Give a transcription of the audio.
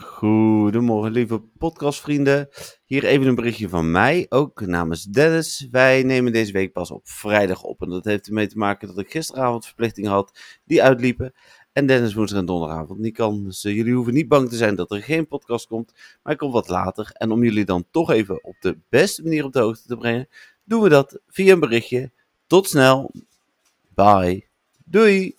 Goedemorgen, lieve podcastvrienden. Hier even een berichtje van mij, ook namens Dennis. Wij nemen deze week pas op vrijdag op. En dat heeft ermee te maken dat ik gisteravond verplichtingen had die uitliepen. En Dennis woensdag en donderdagavond niet kan. Dus eh, jullie hoeven niet bang te zijn dat er geen podcast komt. Maar hij komt wat later. En om jullie dan toch even op de beste manier op de hoogte te brengen, doen we dat via een berichtje. Tot snel. Bye. Doei.